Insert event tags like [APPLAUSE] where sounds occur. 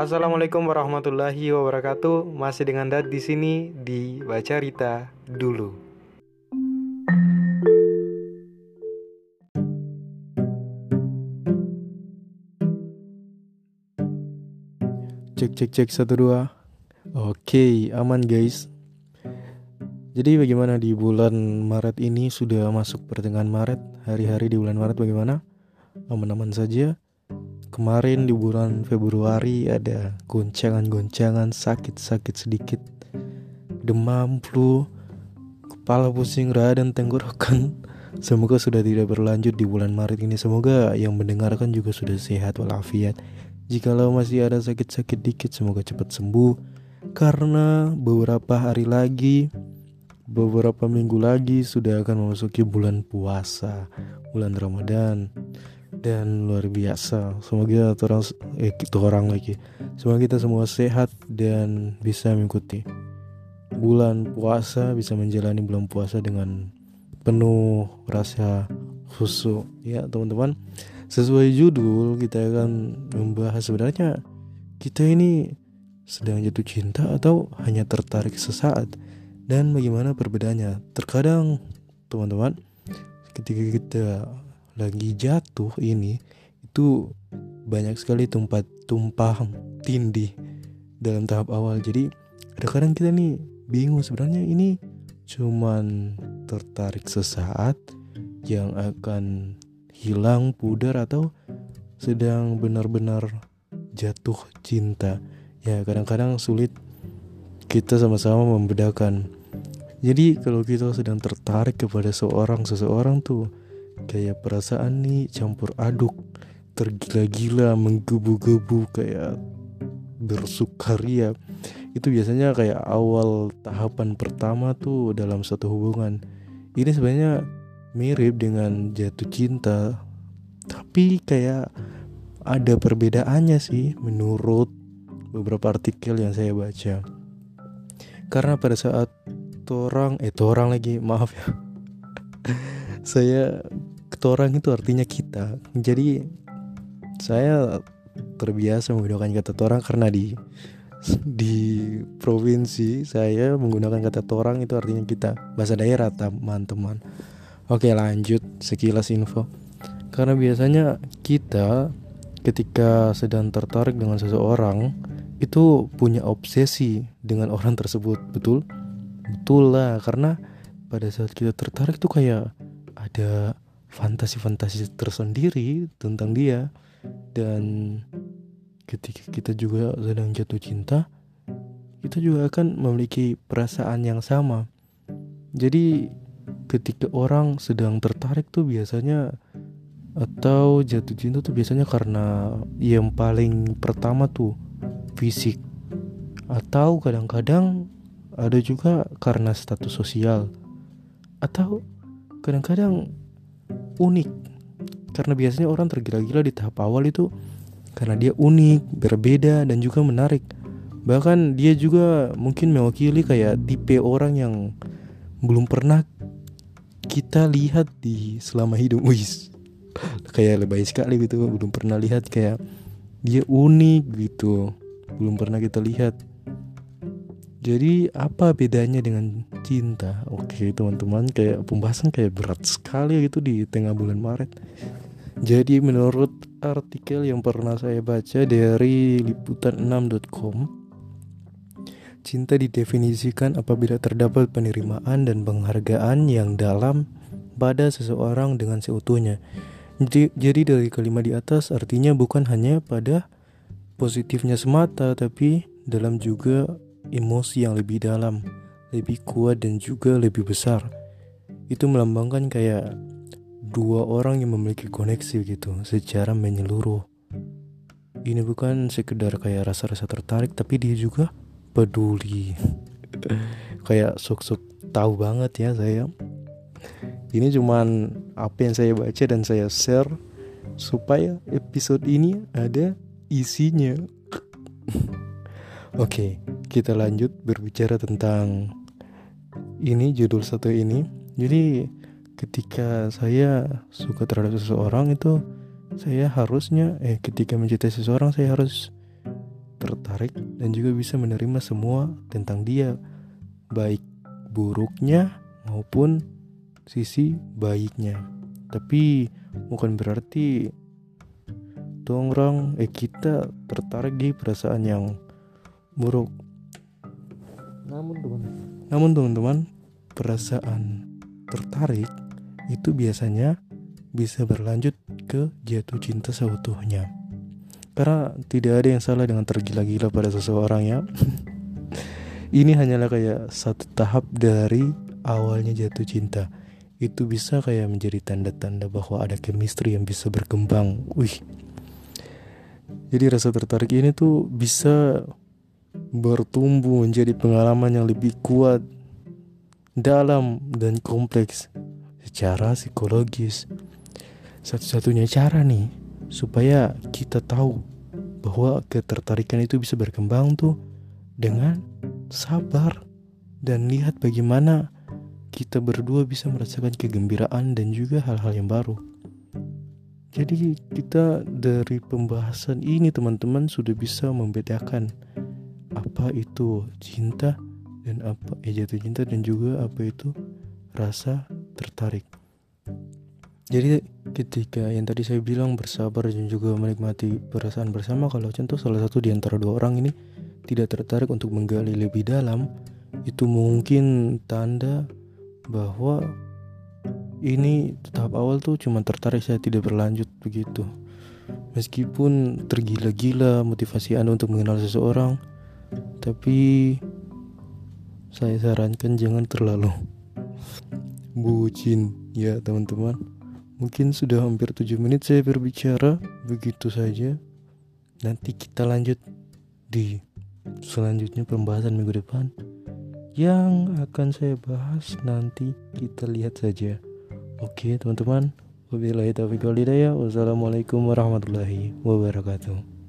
Assalamualaikum warahmatullahi wabarakatuh. Masih dengan Dad di sini di Baca Rita dulu. Cek cek cek satu dua. Oke, aman guys. Jadi bagaimana di bulan Maret ini sudah masuk pertengahan Maret? Hari-hari di bulan Maret bagaimana? Aman-aman saja kemarin di bulan Februari ada goncangan-goncangan sakit-sakit sedikit. Demam flu kepala pusing dan tenggorokan. [LAUGHS] Semoga sudah tidak berlanjut di bulan Maret ini. Semoga yang mendengarkan juga sudah sehat walafiat. Jikalau masih ada sakit-sakit dikit semoga cepat sembuh. Karena beberapa hari lagi beberapa minggu lagi sudah akan memasuki bulan puasa bulan Ramadan dan luar biasa. Semoga orang eh itu orang lagi. Semoga kita semua sehat dan bisa mengikuti bulan puasa, bisa menjalani bulan puasa dengan penuh rasa khusyuk ya teman-teman. Sesuai judul kita akan membahas sebenarnya kita ini sedang jatuh cinta atau hanya tertarik sesaat dan bagaimana perbedaannya. Terkadang teman-teman ketika kita lagi jatuh ini itu banyak sekali tumpah tumpah tindih dalam tahap awal. Jadi kadang-kadang kita nih bingung sebenarnya ini cuman tertarik sesaat yang akan hilang pudar atau sedang benar-benar jatuh cinta. Ya kadang-kadang sulit kita sama-sama membedakan. Jadi kalau kita sedang tertarik kepada seorang seseorang tuh kayak perasaan nih campur aduk tergila-gila menggebu-gebu kayak bersukaria itu biasanya kayak awal tahapan pertama tuh dalam satu hubungan. Ini sebenarnya mirip dengan jatuh cinta tapi kayak ada perbedaannya sih menurut beberapa artikel yang saya baca. Karena pada saat orang eh orang lagi maaf ya. [LAUGHS] Saya ketorang itu artinya kita. Jadi saya terbiasa menggunakan kata torang karena di di provinsi saya menggunakan kata torang itu artinya kita. Bahasa daerah teman-teman. Oke lanjut. Sekilas info. Karena biasanya kita ketika sedang tertarik dengan seseorang itu punya obsesi dengan orang tersebut. Betul? Betul lah karena pada saat kita tertarik tuh kayak ada fantasi-fantasi tersendiri tentang dia. Dan ketika kita juga sedang jatuh cinta kita juga akan memiliki perasaan yang sama. Jadi ketika orang sedang tertarik tuh biasanya atau jatuh cinta tuh biasanya karena yang paling pertama tuh fisik. Atau kadang-kadang ada juga karena status sosial. Atau kadang-kadang unik karena biasanya orang tergila-gila di tahap awal itu karena dia unik, berbeda dan juga menarik. Bahkan dia juga mungkin mewakili kayak tipe orang yang belum pernah kita lihat di selama hidup. Wis. kayak lebay sekali gitu, belum pernah lihat kayak dia unik gitu. Belum pernah kita lihat jadi apa bedanya dengan cinta? Oke teman-teman kayak pembahasan kayak berat sekali gitu di tengah bulan Maret. Jadi menurut artikel yang pernah saya baca dari liputan6.com Cinta didefinisikan apabila terdapat penerimaan dan penghargaan yang dalam pada seseorang dengan seutuhnya. Jadi, jadi dari kalimat di atas artinya bukan hanya pada positifnya semata tapi dalam juga emosi yang lebih dalam, lebih kuat dan juga lebih besar. Itu melambangkan kayak dua orang yang memiliki koneksi gitu secara menyeluruh. Ini bukan sekedar kayak rasa-rasa tertarik tapi dia juga peduli. [LAUGHS] kayak sok-sok tahu banget ya saya. Ini cuman apa yang saya baca dan saya share supaya episode ini ada isinya. [LAUGHS] Oke, kita lanjut berbicara tentang ini judul satu ini. Jadi ketika saya suka terhadap seseorang itu saya harusnya eh ketika mencintai seseorang saya harus tertarik dan juga bisa menerima semua tentang dia, baik buruknya maupun sisi baiknya. Tapi bukan berarti orang eh kita tertarik di perasaan yang buruk. Namun teman, namun teman-teman perasaan tertarik itu biasanya bisa berlanjut ke jatuh cinta seutuhnya. Karena tidak ada yang salah dengan tergila-gila pada seseorang ya. [LAUGHS] Ini hanyalah kayak satu tahap dari awalnya jatuh cinta. Itu bisa kayak menjadi tanda-tanda bahwa ada chemistry yang bisa berkembang. Wih. Jadi rasa tertarik ini tuh bisa bertumbuh menjadi pengalaman yang lebih kuat, dalam dan kompleks secara psikologis satu-satunya cara nih supaya kita tahu bahwa ketertarikan itu bisa berkembang tuh dengan sabar dan lihat bagaimana kita berdua bisa merasakan kegembiraan dan juga hal-hal yang baru. Jadi kita dari pembahasan ini teman-teman sudah bisa membedakan apa itu cinta dan apa ya jatuh cinta dan juga apa itu rasa tertarik. Jadi ketika yang tadi saya bilang bersabar dan juga menikmati perasaan bersama kalau contoh salah satu di antara dua orang ini tidak tertarik untuk menggali lebih dalam itu mungkin tanda bahwa ini tahap awal tuh cuma tertarik saya tidak berlanjut begitu meskipun tergila-gila motivasi anda untuk mengenal seseorang tapi saya sarankan jangan terlalu bucin ya teman-teman. Mungkin sudah hampir 7 menit saya berbicara Begitu saja. Nanti kita lanjut di selanjutnya pembahasan minggu depan. Yang akan saya bahas nanti kita lihat saja. Oke teman-teman. Wabillahi taufiq Wassalamualaikum warahmatullahi wabarakatuh